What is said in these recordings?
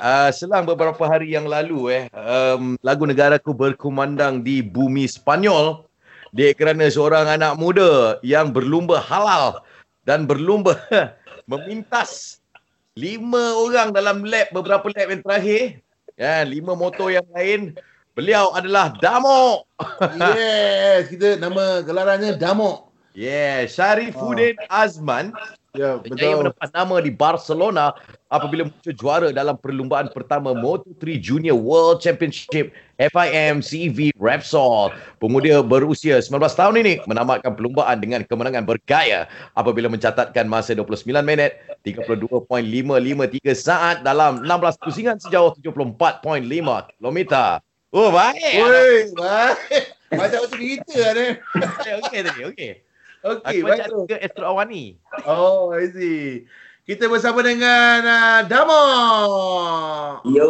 uh, selang beberapa hari yang lalu eh um, lagu negaraku berkumandang di bumi Spanyol. Dia kerana seorang anak muda yang berlumba halal dan berlumba memintas lima orang dalam lap beberapa lap yang terakhir. Ya lima motor yang lain. Beliau adalah Damo. Yes kita nama gelarannya Damo. Yeah Syarifuddin oh. Azman Ya, Berjaya mendapat nama di Barcelona apabila muncul juara dalam perlumbaan pertama Moto3 Junior World Championship FIM CV Repsol. Pemuda berusia 19 tahun ini menamatkan perlumbaan dengan kemenangan bergaya apabila mencatatkan masa 29 minit 32.553 saat dalam 16 pusingan sejauh 74.5 km. Oh, baik. Oi, baik. Macam tu cerita ni. Okey tadi, okey. Okey, Aku baik ke Astro Awani. Oh, I see. Kita bersama dengan uh, Damo. Yo.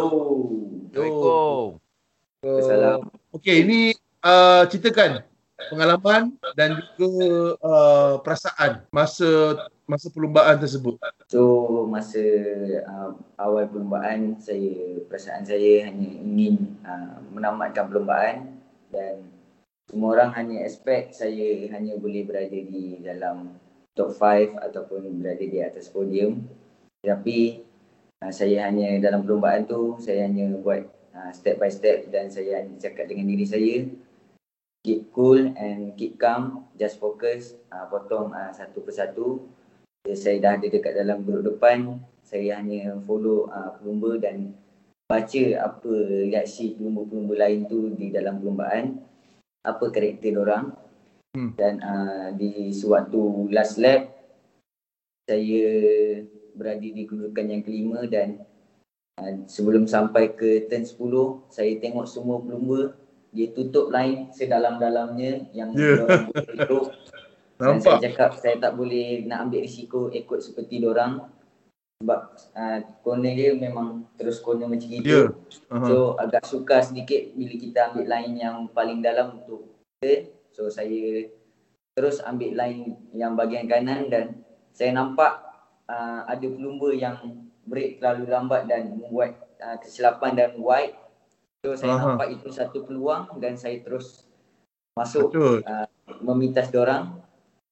Assalamualaikum. Salam. Okey, ini uh, ceritakan pengalaman dan juga uh, perasaan masa masa perlumbaan tersebut. So masa uh, awal perlumbaan saya perasaan saya hanya ingin uh, menamatkan perlumbaan dan semua orang hanya expect saya hanya boleh berada di dalam top 5 ataupun berada di atas podium. Tapi uh, saya hanya dalam perlumbaan tu saya hanya buat uh, step by step dan saya hanya cakap dengan diri saya keep cool and keep calm, just focus, uh, potong uh, satu persatu bila saya dah ada dekat dalam grup depan, saya hanya follow uh, pelumba dan baca apa reaksi pelumba-pelumba lain tu di dalam perlumbaan, apa karakter orang. Hmm. Dan uh, di sewaktu last lap, saya berada di kedudukan yang kelima dan uh, sebelum sampai ke turn 10, saya tengok semua pelumba dia tutup line sedalam-dalamnya yang Ya. yeah. boleh tutup dan saya cakap saya tak boleh nak ambil risiko ikut seperti orang sebab uh, corner dia memang terus corner macam Ya. gitu. Uh-huh. So agak sukar sedikit bila kita ambil line yang paling dalam untuk turn. So saya terus ambil line yang bahagian kanan dan saya nampak uh, ada pelumba yang break terlalu lambat dan membuat uh, kesilapan dan wide. So saya Aha. nampak itu satu peluang dan saya terus masuk Betul. memintas diorang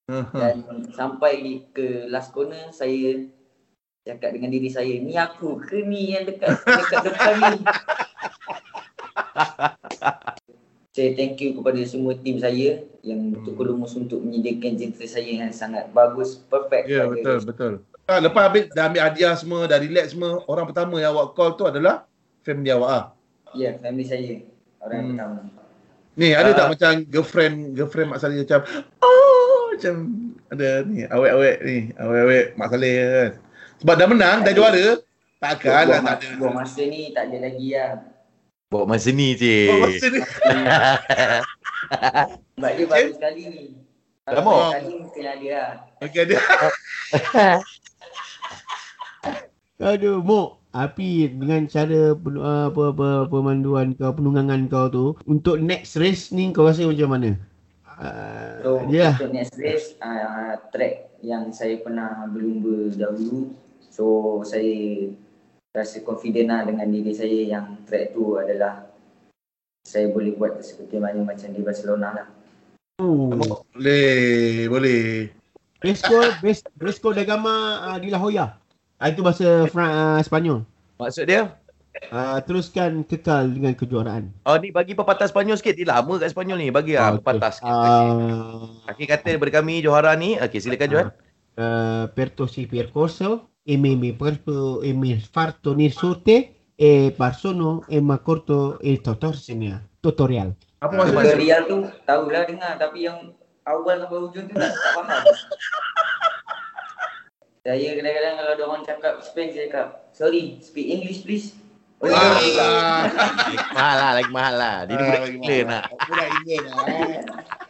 Uh-huh. dan sampai ke last corner saya cakap dengan diri saya ni aku ke ni yang dekat dekat depan ni saya thank you kepada semua tim saya yang betul lumus untuk menyediakan jentera saya yang sangat bagus perfect Ya, pada betul, betul. Ah, lepas habis dah ambil hadiah semua, dah relax semua, orang pertama yang awak call tu adalah family awak ah. ya family saya orang Hmm. yang pertama Ni ada Ah. tak macam girlfriend girlfriend Mak Saleh macam oh macam ada ni awet-awet ni awet-awet Mak Saleh kan. Sebab dah menang, dah juara. Takkan lah buat, tak ada. buat masa ni tak ada lagi lah Bawa masa ni Oh, cik. masa ni. sebab dia baru sekali ni kalau Lama? banyak kali mungkin ada lah Okey ada. Aduh, Mok. Api dengan cara pen- uh, apa, apa, pemanduan kau, penunggangan kau tu, untuk next race ni kau rasa macam mana? Uh, So ya. untuk next race uh, track yang saya pernah berlumba dahulu So saya rasa confident lah dengan diri saya yang track tu adalah saya boleh buat seperti mana macam di Barcelona lah Oh. Boleh, boleh. Resco, Res, Resco da Gama uh, di La Jolla. Ah, itu bahasa Fran, uh, Sepanyol. Maksud dia? Uh, teruskan kekal dengan kejuaraan. Oh ni bagi pepatah Sepanyol sikit. Dia lama kat Sepanyol ni. Bagi lah Okey. pepatah sikit. Uh, Akhir kata daripada kami Johara ni. Okey silakan Johan. uh, percorsi percorso e mi mi perpo e mi farto ni sorte e parsono e ma corto il tutorial. tutorial. Apa maksud? Tutorial tu tahulah dengar tapi yang awal sampai hujung tu tak, tak faham Saya kadang-kadang kalau ada orang cakap Spain saya cakap Sorry, speak English please Oh, Ah. Lagi mahal lah. Lagi mahal lah. Dia Ah, budak England lah. Budak England lah. eh.